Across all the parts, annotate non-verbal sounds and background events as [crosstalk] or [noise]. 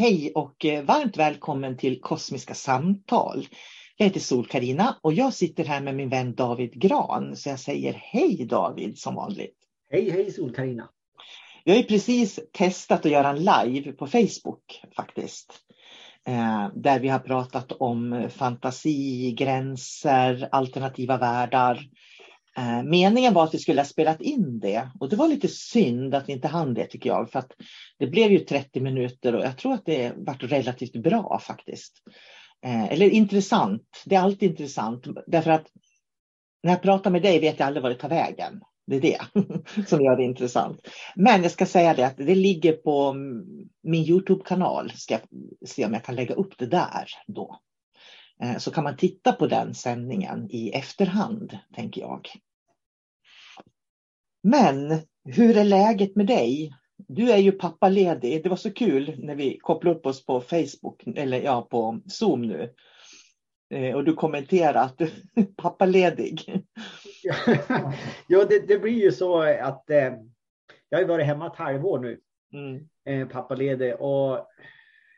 Hej och eh, varmt välkommen till Kosmiska samtal. Jag heter sol karina och jag sitter här med min vän David Gran. Så jag säger hej David som vanligt. Hej hej sol karina Vi har ju precis testat att göra en live på Facebook faktiskt. Eh, där vi har pratat om fantasi, gränser, alternativa världar. Eh, meningen var att vi skulle ha spelat in det och det var lite synd att vi inte hann det tycker jag. För att det blev ju 30 minuter och jag tror att det varit relativt bra faktiskt. Eh, eller intressant, det är alltid intressant därför att när jag pratar med dig vet jag aldrig var det tar vägen. Det är det [laughs] som gör det intressant. Men jag ska säga det att det ligger på min Youtube-kanal. Ska jag se om jag kan lägga upp det där då. Eh, så kan man titta på den sändningen i efterhand, tänker jag. Men hur är läget med dig? Du är ju pappaledig. Det var så kul när vi kopplade upp oss på Facebook, eller ja, på Zoom nu. Eh, och du kommenterade att du är [laughs] pappaledig. [laughs] ja, det, det, blir ju så att eh, jag har varit hemma ett halvår nu, mm. eh, pappaledig. Och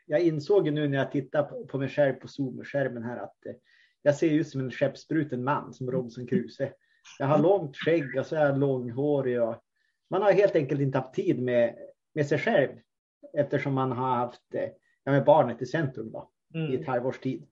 jag insåg nu när jag tittar på, på mig själv på Zoom-skärmen här att eh, jag ser ut som en skeppsbruten man, som Robinson Crusoe. Jag har långt skägg och så är jag långhårig. Och man har helt enkelt inte haft tid med, med sig själv eftersom man har haft eh, ja, med barnet i centrum då, mm. i ett halvårs tid.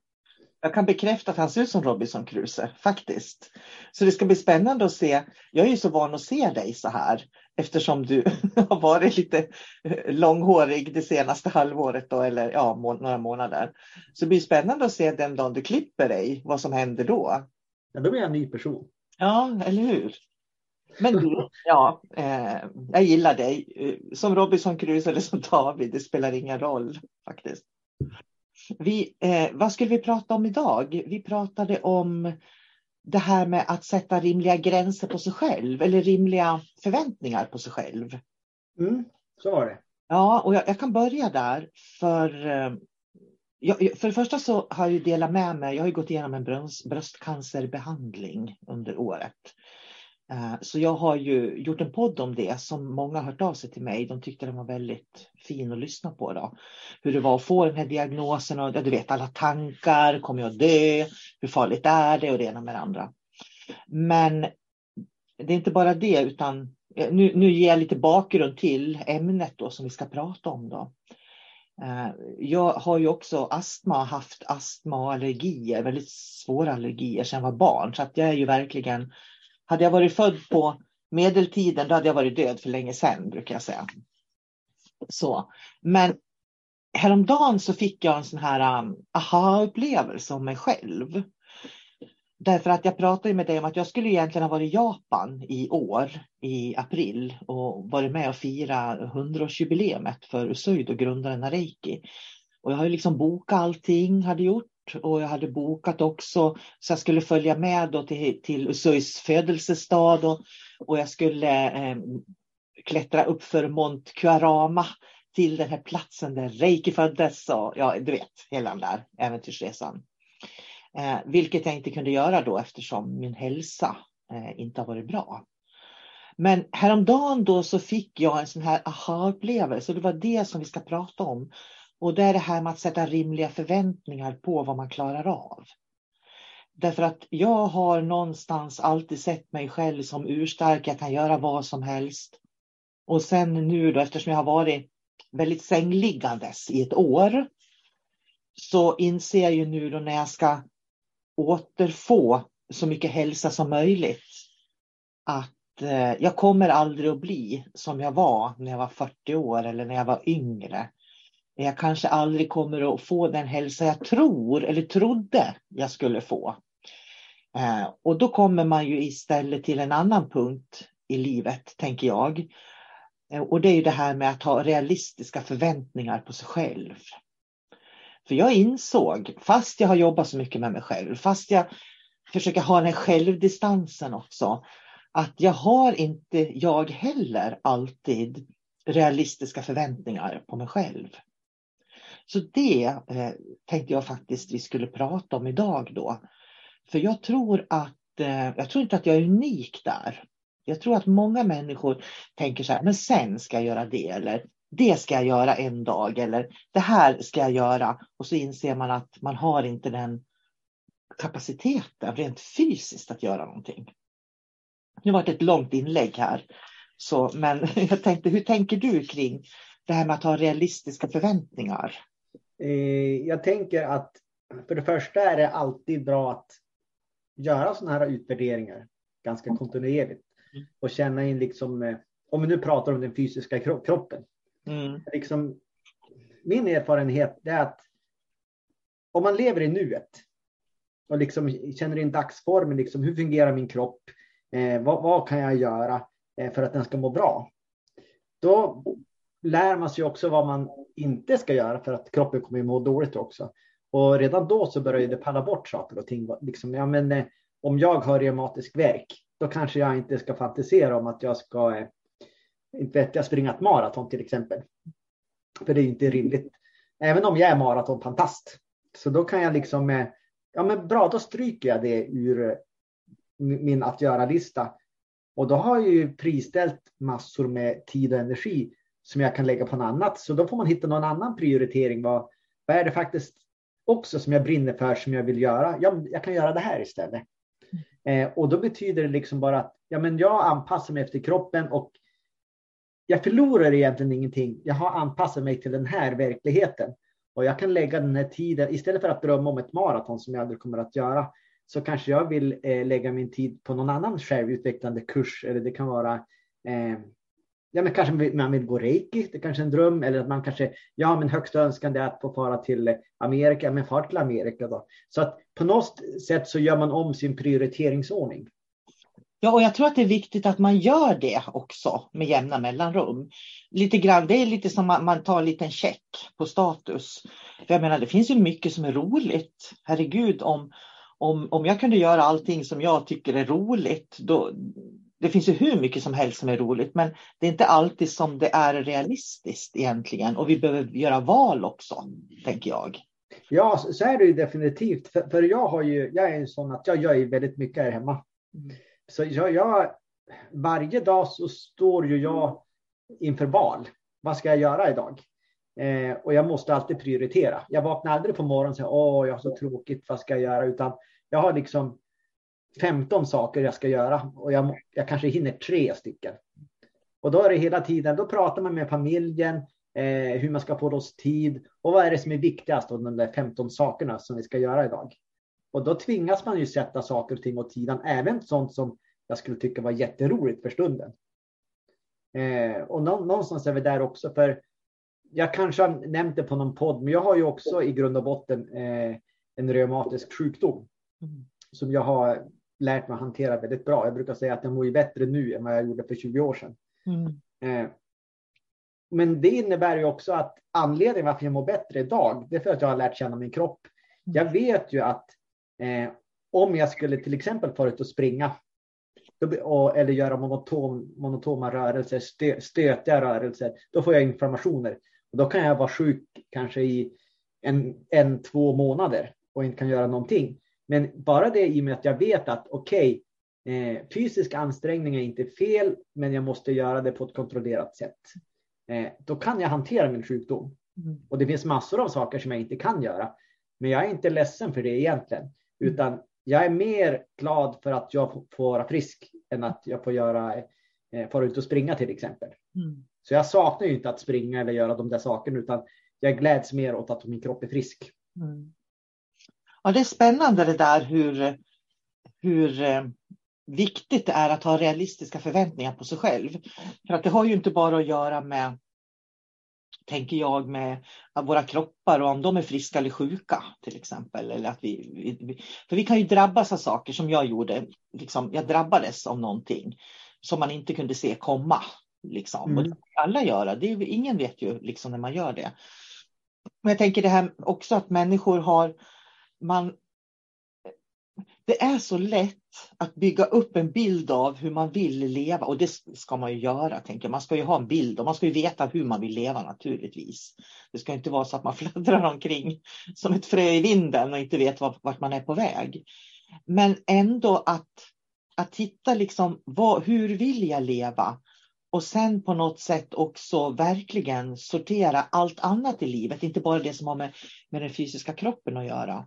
Jag kan bekräfta att han ser ut som Robinson Crusoe, faktiskt. Så det ska bli spännande att se. Jag är ju så van att se dig så här eftersom du [laughs] har varit lite eh, långhårig det senaste halvåret då, eller ja, må några månader. Så det blir spännande att se den dagen du klipper dig, vad som händer då. Ja, då blir jag en ny person. Ja, eller hur? Men du, ja, eh, jag gillar dig. Eh, som Robinson Crusoe eller som David, det spelar ingen roll faktiskt. Vi, eh, vad skulle vi prata om idag? Vi pratade om det här med att sätta rimliga gränser på sig själv eller rimliga förväntningar på sig själv. Mm, så var det. Ja, och jag, jag kan börja där för eh, jag, för det första så har jag delat med mig, jag har gått igenom en bröst, bröstcancerbehandling under året. Eh, så jag har ju gjort en podd om det som många har hört av sig till mig. De tyckte den var väldigt fin att lyssna på. Då. Hur det var att få den här diagnosen och du vet alla tankar, kommer jag dö? Hur farligt är det? Och det ena med det andra. Men det är inte bara det utan eh, nu, nu ger jag lite bakgrund till ämnet då som vi ska prata om. Då. Eh, jag har ju också astma, haft astma och allergier, väldigt svåra allergier sedan jag var barn. Så att jag är ju verkligen hade jag varit född på medeltiden, då hade jag varit död för länge sedan, brukar jag säga. Så. Men häromdagen så fick jag en sån här um, aha-upplevelse om mig själv. Därför att jag pratade med dig om att jag skulle egentligen ha varit i Japan i år, i april, och varit med och fira 100-årsjubileumet för Usuido, grundaren av Reiki. Och jag har ju liksom bokat allting, hade gjort och jag hade bokat också så jag skulle följa med då till, till Usuis födelsestad och, och jag skulle eh, klättra upp för Mont Kuarama till den här platsen där Reiki föddes och ja, du vet, hela den där äventyrsresan. Eh, vilket jag inte kunde göra då eftersom min hälsa eh, inte har varit bra. Men häromdagen då så fick jag en sån här aha-upplevelse. och Det var det som vi ska prata om. Och det är det här med att sätta rimliga förväntningar på vad man klarar av. Därför att jag har någonstans alltid sett mig själv som urstark, jag kan göra vad som helst. Och sen nu då, eftersom jag har varit väldigt sängliggandes i ett år, så inser jag ju nu då när jag ska återfå så mycket hälsa som möjligt, att eh, jag kommer aldrig att bli som jag var när jag var 40 år eller när jag var yngre Eh, jag kanske aldrig kommer att få den hälsa jag tror eller trodde jag skulle få. Eh, och då kommer man ju istället till en annan punkt i livet, tänker jag. Eh, och det är ju det här med att ha realistiska förväntningar på sig själv. För jag insåg, fast jag har jobbat så mycket med mig själv, fast jag försöker ha den här självdistansen också, att jag har inte jag heller alltid realistiska förväntningar på mig själv. Så det eh, tänkte jag faktiskt vi skulle prata om idag då. För jag tror att, eh, jag tror inte att jag är unik där. Jag tror att många människor tänker så här, men sen ska jag göra det eller det ska jag göra en dag eller det här ska jag göra. Och så inser man att man har inte den kapaciteten rent fysiskt att göra någonting. Nu var det ett långt inlägg här. Så, men [laughs] jag tänkte, hur tänker du kring det här med att ha realistiska förväntningar? Eh, jag tänker att för det första är det alltid bra att göra sådana här utvärderingar ganska mm. kontinuerligt mm. och känna in liksom, eh, om vi nu pratar om den fysiska kroppen. Mm. Liksom, min erfarenhet är att om man lever i nuet och liksom känner in dagsformen, liksom, hur fungerar min kropp? Eh, vad, vad, kan jag göra eh, för att den ska må bra? Då lär man sig också vad man inte ska göra för att kroppen kommer må dåligt också. Och redan då så börjar det palla bort saker och ting. Liksom, ja, men, eh, om jag har reumatisk verk, då kanske jag inte ska fantisera om att jag ska eh, inte vet jag, springa ett maraton till exempel. För det är inte rimligt. Även om jag är maratonfantast. Så då kan jag liksom, eh, ja men bra, då stryker jag det ur min att göra-lista. Och då har jag ju friställt massor med tid och energi som jag kan lägga på något annat. Så då får man hitta någon annan prioritering. Vad, vad är det faktiskt också som jag brinner för, som jag vill göra? Ja, jag kan göra det här istället. Eh, och då betyder det liksom bara att ja, men jag anpassar mig efter kroppen och jag förlorar egentligen ingenting. Jag har anpassat mig till den här verkligheten och jag kan lägga den här tiden istället för att drömma om ett maraton som jag aldrig kommer att göra så kanske jag vill eh, lägga min tid på någon annan självutvecklande kurs eller det kan vara eh, ja, men kanske man vill gå reiki, det är kanske är en dröm, eller att man kanske, ja men högsta önskan är att få fara till Amerika, men far till Amerika då. Så att på något sätt så gör man om sin prioriteringsordning. Ja, och jag tror att det är viktigt att man gör det också med jämna mellanrum. Lite grann, det är lite som att man tar en liten check på status. För jag menar, det finns ju mycket som är roligt. Herregud, om, om, om jag kunde göra allting som jag tycker är roligt, då, det finns ju hur mycket som helst som är roligt, men det är inte alltid som det är realistiskt egentligen. Och vi behöver göra val också, tänker jag. Ja, så är det ju definitivt. För, för jag, har ju, jag är en sån att jag gör ju väldigt mycket här hemma. Mm. Så jag, jag, varje dag så står ju jag inför val. Vad ska jag göra idag? Eh, och jag måste alltid prioritera. Jag vaknar aldrig på morgonen och säger åh, jag har så tråkigt, vad ska jag göra? Utan jag har liksom 15 saker jag ska göra och jag, jag kanske hinner tre stycken. Och då är det hela tiden, då pratar man med familjen, eh, hur man ska få loss tid och vad är det som är viktigast av de där 15 sakerna som vi ska göra idag. Och då tvingas man ju sätta saker och ting åt sidan, även sånt som jag skulle tycka var jätteroligt för stunden. Eh, och någonstans är vi där också, för jag kanske har nämnt det på någon podd, men jag har ju också i grund och botten eh, en reumatisk sjukdom mm. som jag har lärt mig att hantera väldigt bra. Jag brukar säga att jag mår ju bättre nu än vad jag gjorde för 20 år sedan. Mm. Eh, men det innebär ju också att anledningen varför jag mår bättre idag, det är för att jag har lärt känna min kropp. Mm. Jag vet ju att eh, om jag skulle till exempel fara ut och springa och, eller göra monoton, monotoma rörelser, stö, stötiga rörelser, då får jag inflammationer. Och då kan jag vara sjuk kanske i en, en, två månader och inte kan göra någonting. Men bara det i och med att jag vet att okej, okay, eh, fysisk ansträngning är inte fel, men jag måste göra det på ett kontrollerat sätt. Eh, då kan jag hantera min sjukdom. Mm. Och det finns massor av saker som jag inte kan göra. Men jag är inte ledsen för det egentligen, utan jag är mer glad för att jag får vara frisk än att jag får göra, eh, fara ut och springa till exempel. Mm. Så jag saknar ju inte att springa eller göra de där sakerna, utan jag gläds mer åt att min kropp är frisk. Mm. Ja, det är spännande det där hur, hur eh, viktigt det är att ha realistiska förväntningar på sig själv. För att det har ju inte bara att göra med, tänker jag, med våra kroppar och om de är friska eller sjuka till exempel. Eller att vi, vi för vi kan ju drabbas av saker som jag gjorde. Liksom, jag drabbades av någonting som man inte kunde se komma. Liksom. Mm. Och det kan alla göra. Det är, ingen vet ju liksom när man gör det. Men jag tänker det här också att människor har man det är så lätt att bygga upp en bild av hur man vill leva och det ska man ju göra. Tänker jag. Man ska ju ha en bild och man ska ju veta hur man vill leva naturligtvis. Det ska inte vara så att man [laughs] fladdrar omkring som ett frö i vinden och inte vet vart man är på väg. Men ändå att, att titta liksom, vad, hur vill jag leva? Och sen på något sätt också verkligen sortera allt annat i livet, inte bara det som har med, med den fysiska kroppen att göra.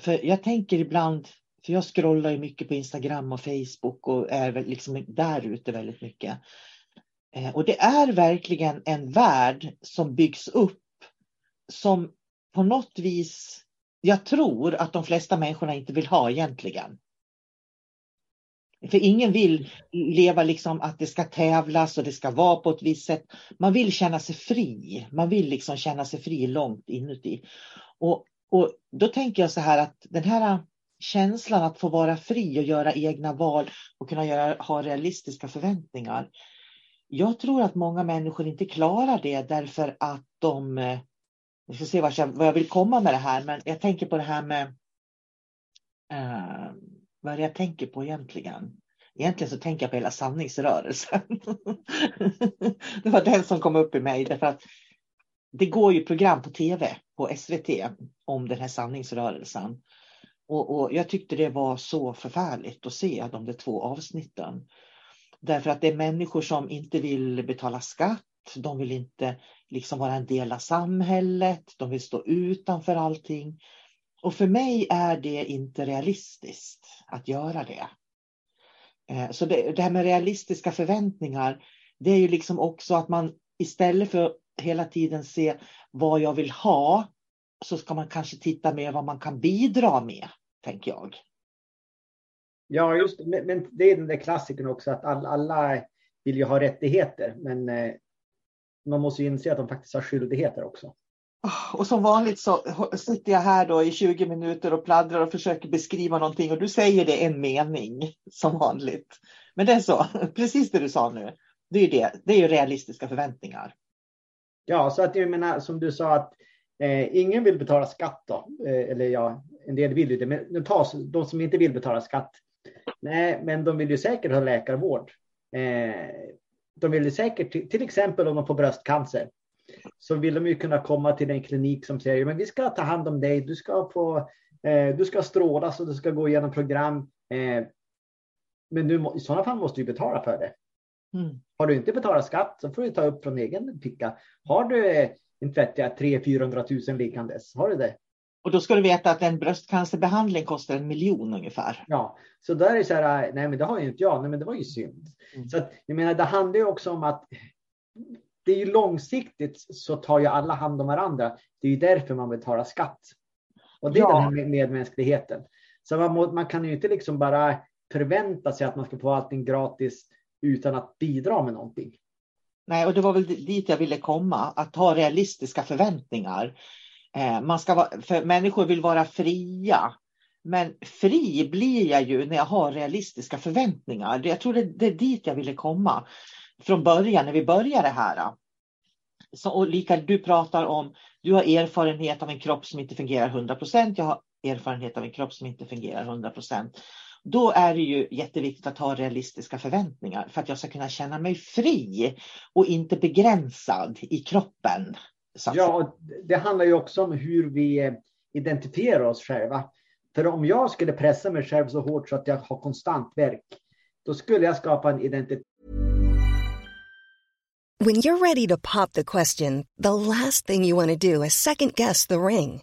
För jag tänker ibland, för jag scrollar ju mycket på Instagram och Facebook och är liksom där ute väldigt mycket. Eh, och det är verkligen en värld som byggs upp som på något vis jag tror att de flesta människorna inte vill ha egentligen. För ingen vill leva liksom att det ska tävlas och det ska vara på ett visst sätt. Man vill känna sig fri. Man vill liksom känna sig fri långt inuti. Och och då tänker jag så här att den här äh, känslan att få vara fri och göra egna val och kunna göra, ha realistiska förväntningar. Jag tror att många människor inte klarar det därför att de, äh, jag ska se vart jag, vad jag vill komma med det här, men jag tänker på det här med, eh, vad är det jag tänker på egentligen? Egentligen så tänker jag på hela sanningsrörelsen. [laughs] det var den som kom upp i mig därför att det går ju program på tv på SVT om den här sanningsrörelsen. Och, och, jag tyckte det var så förfärligt att se de där två avsnitten. Därför att det är människor som inte vill betala skatt, de vill inte liksom vara en del av samhället, de vill stå utanför allting. Och för mig är det inte realistiskt att göra det. Eh, så det, det här med realistiska förväntningar, det är ju liksom också att man istället för hela tiden se vad jag vill ha så ska man kanske titta mer vad man kan bidra med, tänker jag. Ja, just men, men det är den där klassikern också att all, alla vill ju ha rättigheter, men eh, man måste ju inse att de faktiskt har skyldigheter också. Och som vanligt så sitter jag här då i 20 minuter och pladdrar och försöker beskriva någonting och du säger det en mening som vanligt. Men det är så, [laughs] precis det du sa nu. Det är ju det, det är ju realistiska förväntningar. Ja, så att jag menar som du sa att eh, ingen vill betala skatt då. Eh, eller ja, en del vill ju det, men nu tas, de som inte vill betala skatt. Nej, men de vill ju säkert ha läkarvård. Eh, de vill ju säkert, till, till exempel om de får bröstcancer. så vill de ju kunna komma till en klinik som säger men vi ska ta hand om dig, du ska få eh, du ska strålas och du ska gå igenom program. Eh, men du, i sådana fall måste du betala för det. Mm. Har du inte betalat skatt så får du ta upp från egen ficka. Har du vet jag, 300 000 liggandes, har du det? Och då ska du veta att en bröstcancerbehandling kostar en miljon ungefär. Ja, så där är det så här, nej men det har ju inte jag, nej men det var ju synd. Mm. Så att, jag menar, det handlar ju också om att det är ju långsiktigt så tar ju alla hand om varandra. Det är ju därför man betalar skatt. Och det är ja. den här medmänskligheten. Så man, må, man kan ju inte liksom bara förvänta sig att man ska få allting gratis utan att bidra med någonting. Nej, och det var väl dit jag ville komma, att ha realistiska förväntningar. Eh, man ska vara, för människor vill vara fria. Men fri blir jag ju när jag har realistiska förväntningar. Jag tror det, det är dit jag ville komma från början när vi började här. Så, och lika du pratar om, du har erfarenhet av en kropp som inte fungerar 100 procent. Jag har erfarenhet av en kropp som inte fungerar 100 procent. Då är det ju jätteviktigt att ha realistiska förväntningar för att jag ska kunna känna mig fri och inte begränsad i kroppen. Ja, det handlar ju också om hur vi identifierar oss själva. För om jag skulle pressa mig själv så hårt så att jag har konstant verk, då skulle jag skapa en identitet. When you're ready to pop the question, the last thing you want to do is second guess the ring.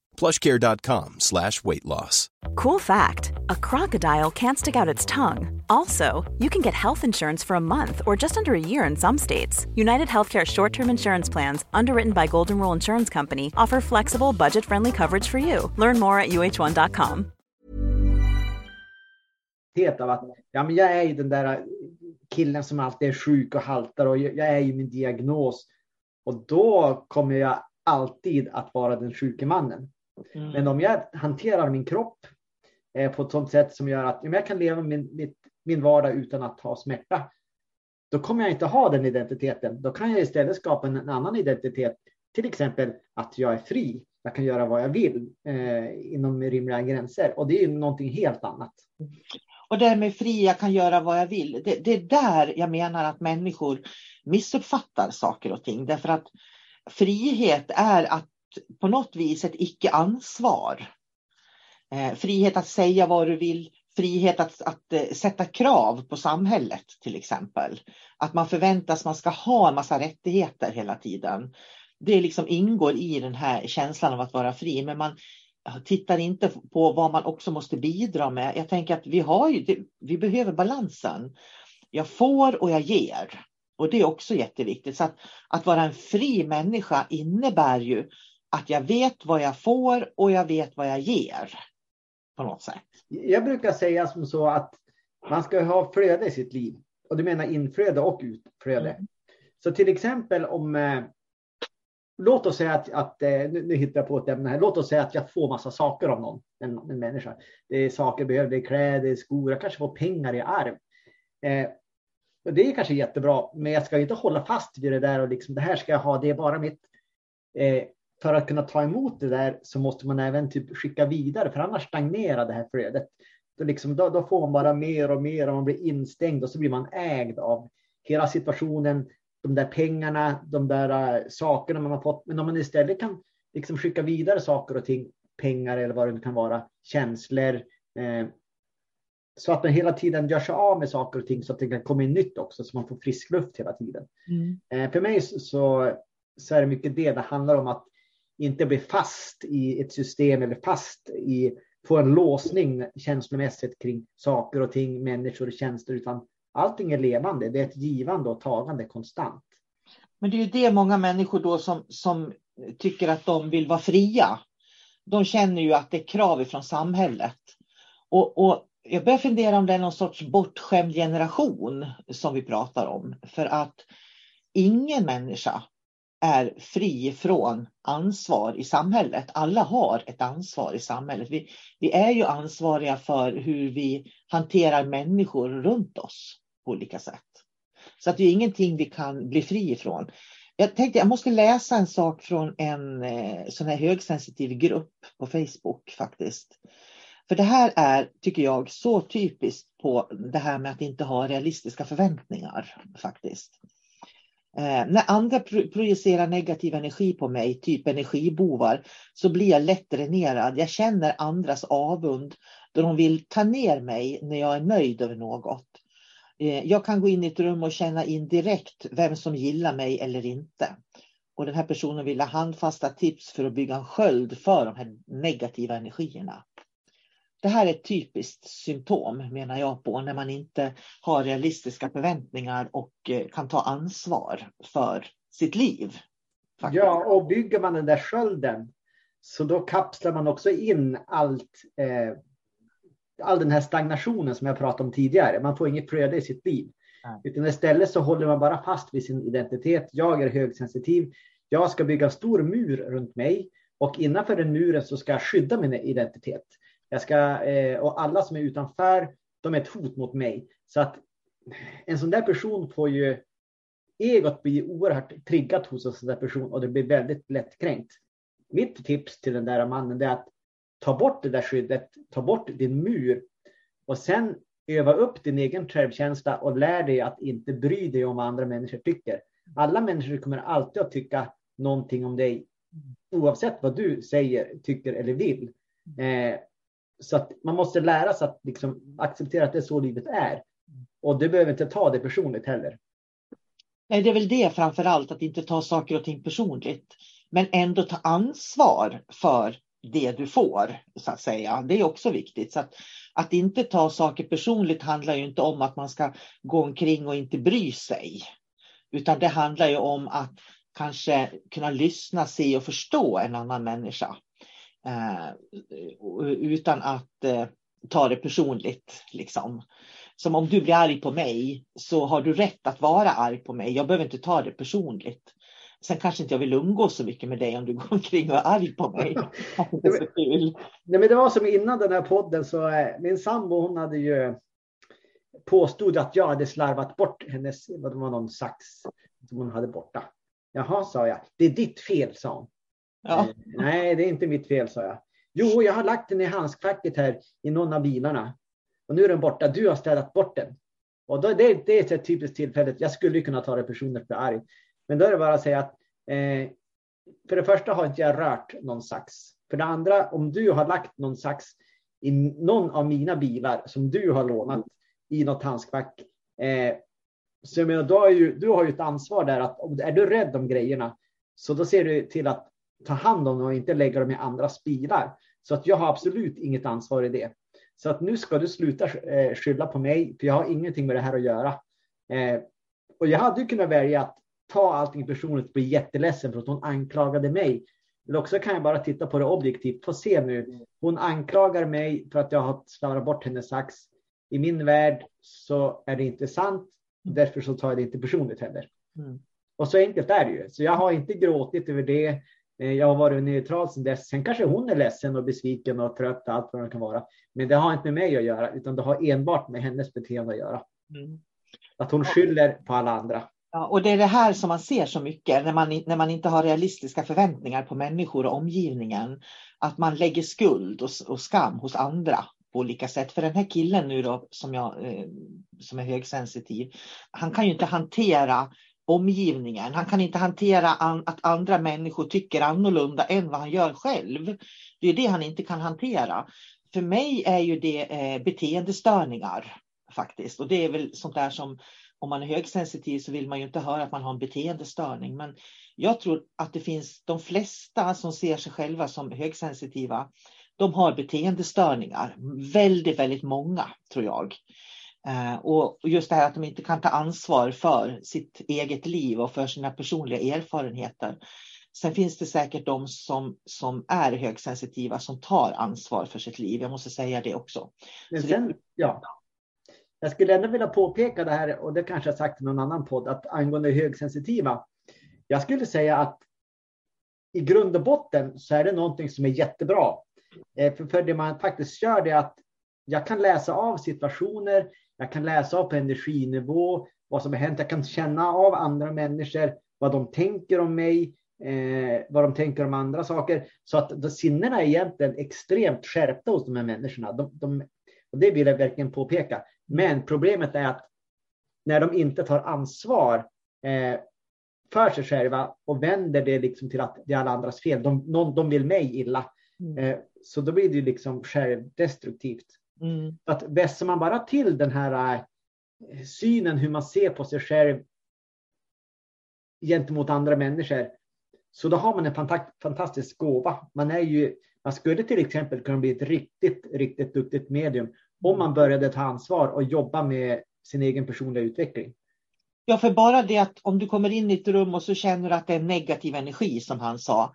plushcare.com slash weight loss. Cool fact, a crocodile can't stick out its tongue. Also, you can get health insurance for a month or just under a year in some states. United Healthcare short-term insurance plans, underwritten by Golden Rule Insurance Company, offer flexible, budget-friendly coverage for you. Learn more at uh1.com. Av att, ja, men jag är ju den där killen som alltid är sjuk och haltar och jag är ju min diagnos. Och då kommer jag alltid att vara den sjuke mannen. Mm. Men om jag hanterar min kropp eh, på ett sådant sätt som gör att jag kan leva min, mitt, min vardag utan att ha smärta, då kommer jag inte ha den identiteten. Då kan jag istället skapa en, en annan identitet. Till exempel att jag är fri. Jag kan göra vad jag vill eh, inom rimliga gränser och det är någonting helt annat. Och det med fri, jag kan göra vad jag vill. Det, det är där jag menar att människor missuppfattar saker och ting. Därför att frihet är att på något vis ett icke-ansvar. Eh, frihet att säga vad du vill, frihet att, att eh, sätta krav på samhället till exempel. Att man förväntas man ska ha en massa rättigheter hela tiden. Det liksom ingår i den här känslan av att vara fri, men man tittar inte på vad man också måste bidra med. Jag tänker att vi, har ju, vi behöver balansen. Jag får och jag ger. Och det är också jätteviktigt. Så att, att vara en fri människa innebär ju att jag vet vad jag får och jag vet vad jag ger. På något sätt. Jag brukar säga som så att man ska ha flöde i sitt liv. Och det menar inflöde och utflöde. Mm. Så till exempel om eh, Låt oss säga att, att eh, nu, nu hittar jag på ett ämne här. Låt oss säga att jag får massa saker av någon, en, en människa. Det är saker jag behöver, det är kläder, skor, jag kanske får pengar i arv. Eh, och det är kanske jättebra, men jag ska inte hålla fast vid det där och liksom det här ska jag ha, det är bara mitt. Eh, för att kunna ta emot det där så måste man även typ skicka vidare, för annars stagnerar det här flödet. då, liksom, då, då, får man bara mer och mer och man blir instängd och så blir man ägd av hela situationen, de där pengarna, de där uh, sakerna man har fått. Men om man istället kan liksom skicka vidare saker och ting, pengar eller vad det kan vara, känslor, eh, så att man hela tiden gör sig av med saker och ting så att det kan komma in nytt också, så man får frisk luft hela tiden. Mm. Eh, för mig så, så är det mycket det det handlar om, att inte bli fast i ett system eller fast i, få en låsning känslomässigt kring saker och ting, människor och tjänster, utan allting är levande. Det är ett givande och tagande konstant. Men det är ju det många människor då som, som tycker att de vill vara fria. De känner ju att det är krav från samhället. Och, och jag börjar fundera om det är någon sorts bortskämd generation som vi pratar om. För att ingen människa är fri från ansvar i samhället. Alla har ett ansvar i samhället. Vi, vi är ju ansvariga för hur vi hanterar människor runt oss på olika sätt. Så att det är ingenting vi kan bli fri ifrån. Jag tänkte jag måste läsa en sak från en eh, sån här högsensitiv grupp på Facebook faktiskt. För det här är, tycker jag, så typiskt på det här med att inte ha realistiska förväntningar faktiskt. Eh, när andra pro projicerar negativ energi på mig, typ energibovar, så blir jag lätt dränerad. Jag känner andras avund då de vill ta ner mig när jag är nöjd över något. Eh, jag kan gå in i ett rum och känna in direkt vem som gillar mig eller inte. Och den här personen vill ha handfasta tips för att bygga en sköld för de här negativa energierna. Det här är ett typiskt symptom menar jag på när man inte har realistiska förväntningar och eh, kan ta ansvar för sitt liv. Faktiskt. Ja, och bygger man den där skölden så då kapslar man också in allt, eh, all den här stagnationen som jag pratade om tidigare. Man får inget flöde i sitt liv. Nej. Utan istället så håller man bara fast vid sin identitet. Jag är högsensitiv. Jag ska bygga en stor mur runt mig och innanför den muren så ska jag skydda min identitet. Jag ska, eh, och alla som är utanför, de är ett hot mot mig. Så att en sån där person får ju egot bli oerhört triggat hos en sån där person och det blir väldigt lättkränkt. Mitt tips till den där mannen är att ta bort det där skyddet, ta bort din mur och sen öva upp din egen självkänsla och lär dig att inte bry dig om vad andra människor tycker. Alla människor kommer alltid att tycka någonting om dig oavsett vad du säger, tycker eller vill. Eh, så att man måste lära sig att liksom acceptera att det är så livet är. Och det behöver inte ta det personligt heller. Nej, det är väl det framför allt, att inte ta saker och ting personligt. Men ändå ta ansvar för det du får, så att säga. Det är också viktigt. Så att, att inte ta saker personligt handlar ju inte om att man ska gå omkring och inte bry sig. Utan det handlar ju om att kanske kunna lyssna, se och förstå en annan människa. Eh, utan att eh, ta det personligt. Liksom. Som om du blir arg på mig så har du rätt att vara arg på mig. Jag behöver inte ta det personligt. Sen kanske inte jag vill umgås så mycket med dig om du går omkring och är arg på mig. [laughs] det, är så kul. Nej, men det var som innan den här podden så eh, min sambo hon hade ju påstod att jag hade slarvat bort hennes, vad det var någon sax som hon hade borta. Jaha, sa jag. Det är ditt fel, sa hon. Ja. Eh, nej, det är inte mitt fel, sa jag. Jo, jag har lagt den i handskfacket här i någon av bilarna. Och nu är den borta. Du har städat bort den. Och då, det, det är ett typiskt tillfälle. Jag skulle kunna ta det personligt för arg. Men då är det bara att säga att eh, för det första har inte jag rört någon sax. För det andra, om du har lagt någon sax i någon av mina bilar som du har lånat i något handskfack. Eh, så jag menar, då har, ju, du har ju ett ansvar där att om är du rädd om grejerna så då ser du till att ta hand om dem och inte lägga dem i andras bilar. Så att jag har absolut inget ansvar i det. Så att nu ska du sluta eh, skylla på mig, för jag har ingenting med det här att göra. Eh, och jag hade ju kunnat välja att ta allting personligt och bli jätteledsen för att hon anklagade mig. Eller också kan jag bara titta på det objektivt. Få se nu. Hon anklagar mig för att jag har slarvat bort hennes sax. I min värld så är det inte sant. Därför så tar jag det inte personligt heller. Mm. Och så enkelt är det ju. Så jag har inte gråtit över det. Eh, jag har varit neutral sedan dess. Sen kanske hon är ledsen och besviken och trött, allt vad det kan vara. Men det har inte med mig att göra, utan det har enbart med hennes beteende att göra. Mm. Att hon skyller på alla andra. Ja, och det är det här som man ser så mycket när man, när man inte har realistiska förväntningar på människor och omgivningen. Att man lägger skuld och, och skam hos andra på olika sätt. För den här killen nu då som, jag, eh, som är högsensitiv, han kan ju inte hantera omgivningen. Han kan inte hantera an, att andra människor tycker annorlunda än vad han gör själv. Det är det han inte kan hantera. För mig är ju det eh, beteendestörningar faktiskt. Och det är väl sånt där som om man är högsensitiv så vill man ju inte höra att man har en beteendestörning. Men jag tror att det finns de flesta som ser sig själva som högsensitiva. De har beteendestörningar. Väldigt, väldigt många tror jag. Eh, och just det här att de inte kan ta ansvar för sitt eget liv och för sina personliga erfarenheter. Sen finns det säkert de som, som är högsensitiva som tar ansvar för sitt liv. Jag måste säga det också. Men sen, ja. Jag skulle ändå vilja påpeka det här, och det kanske jag sagt i någon annan podd, att angående högsensitiva. Jag skulle säga att i grund och botten så är det någonting som är jättebra. Eh, för, för det man faktiskt gör det är att jag kan läsa av situationer, jag kan läsa av på energinivå, vad som har hänt. Jag kan känna av andra människor, vad de tänker om mig, eh, vad de tänker om andra saker. Så att sinnena är egentligen extremt skärpta hos de här människorna. De, de, och det vill jag verkligen påpeka. Men problemet är att när de inte tar ansvar eh, för sig själva och vänder det liksom till att det är alla andras fel. De, de, de vill mig illa. Mm. Eh, så då blir det liksom självdestruktivt. Mm. Att vässar man bara till den här äh, synen hur man ser på sig själv gentemot andra människor. Så då har man en fantastisk gåva. Man, är ju, man skulle till exempel kunna bli ett riktigt, riktigt duktigt medium om man började ta ansvar och jobba med sin egen personliga utveckling. Ja, för bara det att om du kommer in i ett rum och så känner du att det är negativ energi som han sa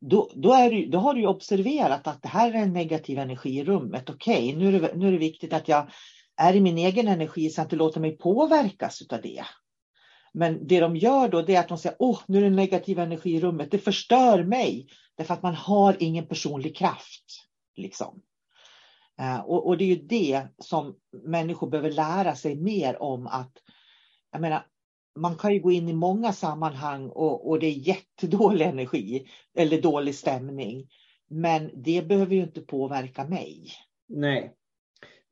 då, då, är du, då har du observerat att det här är en negativ energi i rummet. Okej, okay, nu, är det, nu är det viktigt att jag är i min egen energi så att jag inte låter mig påverkas av det. Men det de gör då det är att de säger åh, nu är det en negativ energi i rummet. Det förstör mig. Därför att man har ingen personlig kraft. Liksom. Eh, och, och, det är ju det som människor behöver lära sig mer om att jag menar, man kan ju gå in i många sammanhang och, och det är jättedålig energi eller dålig stämning. Men det behöver ju inte påverka mig. Nej.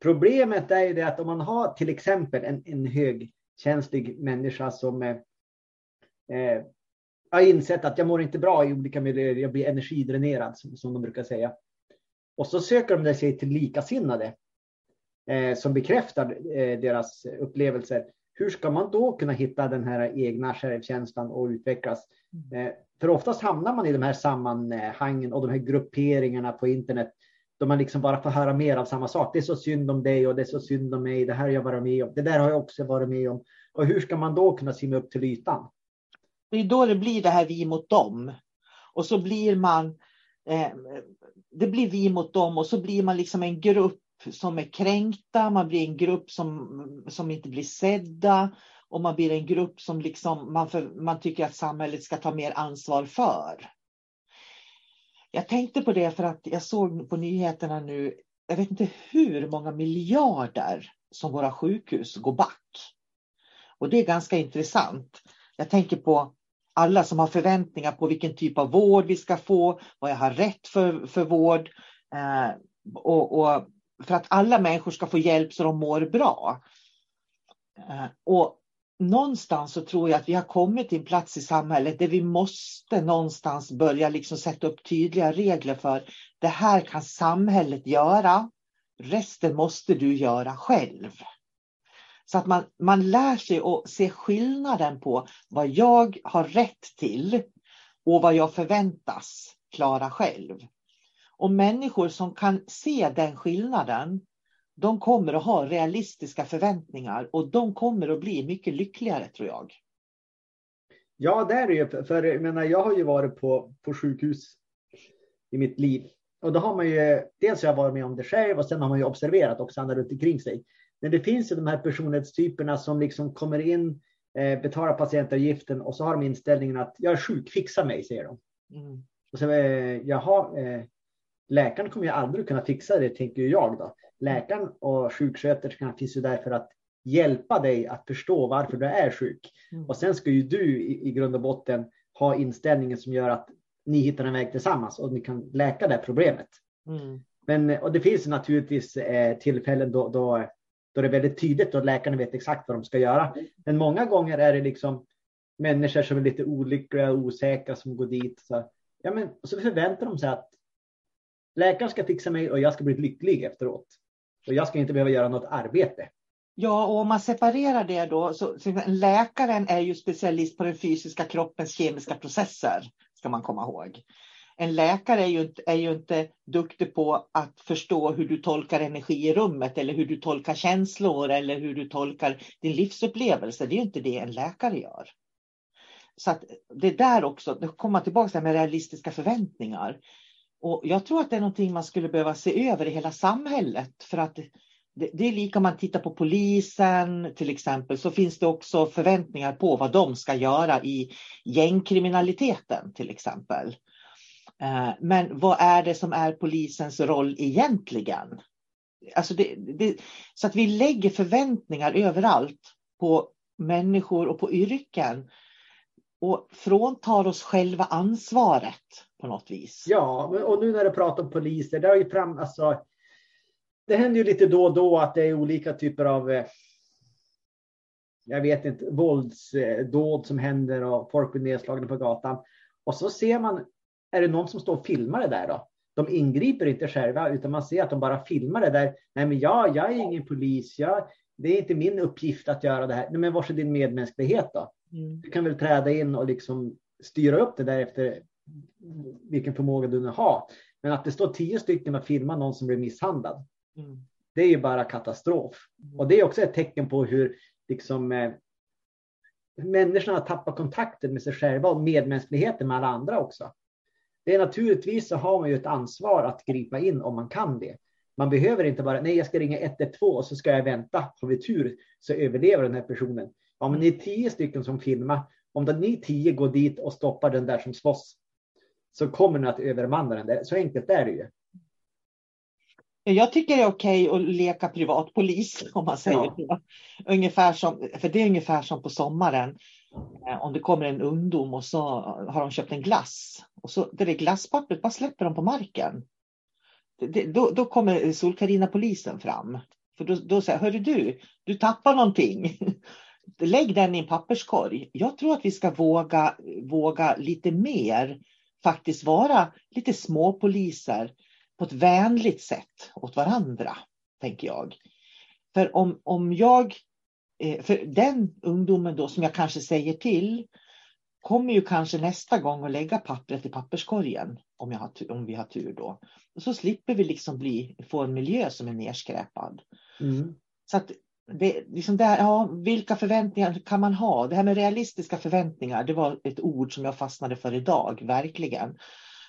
Problemet är ju det att om man har till exempel en, en högkänslig människa som eh, eh, har insett att jag mår inte bra i olika miljöer, jag blir energidränerad som, som de brukar säga. Och så söker de sig till likasinnade eh, som bekräftar eh, deras upplevelser hur ska man då kunna hitta den här egna självkänslan och utvecklas? Mm. Eh, för oftast hamnar man i de här sammanhangen och de här grupperingarna på internet då man liksom bara får höra mer av samma sak. Det är så synd om dig och det är så synd om mig. Det här har jag varit med om. Det där har jag också varit med om. Och hur ska man då kunna simma upp till ytan? Det är då det blir det här vi mot dem. Och så blir man, eh, det blir vi mot dem och så blir man liksom en grupp som är kränkta, man blir en grupp som, som inte blir sedda och man blir en grupp som liksom man, för, man tycker att samhället ska ta mer ansvar för. Jag tänkte på det för att jag såg på nyheterna nu, jag vet inte hur många miljarder som våra sjukhus går back. Och det är ganska intressant. Jag tänker på alla som har förväntningar på vilken typ av vård vi ska få, vad jag har rätt för, för vård. Eh, och, och för att alla människor ska få hjälp så de mår bra. Eh, och någonstans så tror jag att vi har kommit till en plats i samhället där vi måste någonstans börja liksom sätta upp tydliga regler för det här kan samhället göra. Resten måste du göra själv. Så att man, man lär sig att se skillnaden på vad jag har rätt till och vad jag förväntas klara själv. Och människor som kan se den skillnaden, de kommer att ha realistiska förväntningar och de kommer att bli mycket lyckligare tror jag. Ja, det är det ju. För jag, menar, jag har ju varit på, på sjukhus i mitt liv. Och då har man ju, dels har jag varit med om det själv och sen har man ju observerat också andra runt omkring sig. Men det finns ju de här personlighetstyperna som liksom kommer in, eh, betalar patientavgiften och så har de inställningen att jag är sjuk, fixa mig, säger de. Mm. Och så, eh, jaha, eh, läkaren kommer ju aldrig kunna fixa det, tänker jag då. Läkaren och sjuksköterskan finns ju där för att hjälpa dig att förstå varför du är sjuk. Mm. Och sen ska ju du i, i grund och botten ha inställningen som gör att ni hittar en väg tillsammans och ni kan läka det problemet. Mm. Men, och det finns naturligtvis eh, tillfällen då, då, då det är väldigt tydligt och läkarna vet exakt vad de ska göra. Men många gånger är det liksom människor som är lite olyckliga och osäkra som går dit. Så, ja, men, så förväntar de sig att läkaren ska fixa mig och jag ska bli lycklig efteråt. Och jag ska inte behöva göra något arbete. Ja, och om man separerar det då, så, läkaren är ju specialist på den fysiska kroppens kemiska processer, ska man komma ihåg. En läkare är ju, är ju inte duktig på att förstå hur du tolkar energi i rummet eller hur du tolkar känslor eller hur du tolkar din livsupplevelse. Det är ju inte det en läkare gör. Så att det där också, det kommer tillbaka till med realistiska förväntningar. Och jag tror att det är någonting man skulle behöva se över i hela samhället. För att det, det är lika om man tittar på polisen till exempel, så finns det också förväntningar på vad de ska göra i gängkriminaliteten till exempel. Eh, men vad är det som är polisens roll egentligen? Alltså det, det, så att vi lägger förväntningar överallt på människor och på yrken och fråntar oss själva ansvaret på något vis. Ja, och nu när du pratar om poliser, det har ju fram, alltså, det händer ju lite då och då att det är olika typer av, eh, jag vet inte, våldsdåd som händer och folk blir nedslagna på gatan. Och så ser man, är det någon som står och filmar det där då? De ingriper inte själva, utan man ser att de bara filmar det där. Nej, men ja, jag är ingen polis. Jag, det är inte min uppgift att göra det här. Nej, men var är din medmänsklighet då? Mm. Du kan väl träda in och liksom styra upp det där efter vilken förmåga du nu har. Men att det står tio stycken och filmar någon som blir misshandlad. Mm. Det är ju bara katastrof. Mm. Och det är också ett tecken på hur liksom, eh, människorna tappar kontakten med sig själva och medmänskligheten med alla andra också. Det är naturligtvis så har man ju ett ansvar att gripa in om man kan det. Man behöver inte bara, nej jag ska ringa 112 och så ska jag vänta. Har vi tur så överlever den här personen. Ja, men ni är tio stycken som filmar. Om ni tio går dit och stoppar den där som slåss så kommer ni att övermanna den. Så enkelt är det ju. Jag tycker det är okej att leka privatpolis [laughs] om man säger ja. så. Ungefär som, för det är ungefär som på sommaren. Eh, om det kommer en ungdom och så har de köpt en glass och så det där glasspappret bara släpper de på marken. Det, då, då kommer solkarina polisen fram. För då, då säger hörru du, du tappar någonting. [laughs] Lägg den i en papperskorg. Jag tror att vi ska våga, våga lite mer faktiskt vara lite småpoliser på ett vänligt sätt åt varandra, tänker jag. För om, om jag, eh, för den ungdomen då som jag kanske säger till, kommer ju kanske nästa gång att lägga pappret i papperskorgen om, jag har, om vi har tur då. Och så slipper vi liksom bli, få en miljö som är nerskräpad. Mm. Så att liksom där, ja, vilka förväntningar kan man ha? Det här med realistiska förväntningar, det var ett ord som jag fastnade för idag, verkligen.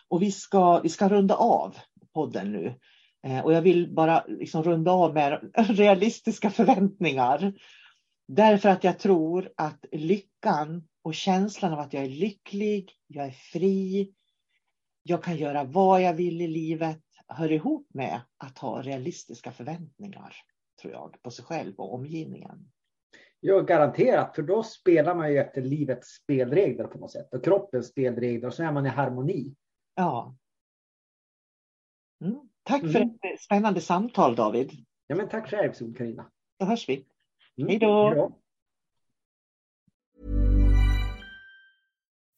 Och vi ska, vi ska runda av podden nu. Eh, och jag vill bara liksom runda av med [laughs] realistiska förväntningar. Därför att jag tror att lyckan och känslan av att jag är lycklig, jag är fri, jag kan göra vad jag vill i livet hör ihop med att ha realistiska förväntningar tror jag, på sig själv och omgivningen. Ja, garanterat, för då spelar man ju efter livets spelregler på något sätt och kroppens spelregler och så är man i harmoni. Ja. Mm. Tack mm. för ett spännande samtal David. Ja, men tack själv Carina. Då hörs vi. Mm. Hej då.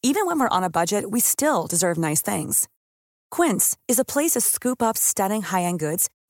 Even when we're on a budget we still deserve nice things. Quince is a place to scoop up stunning high-end goods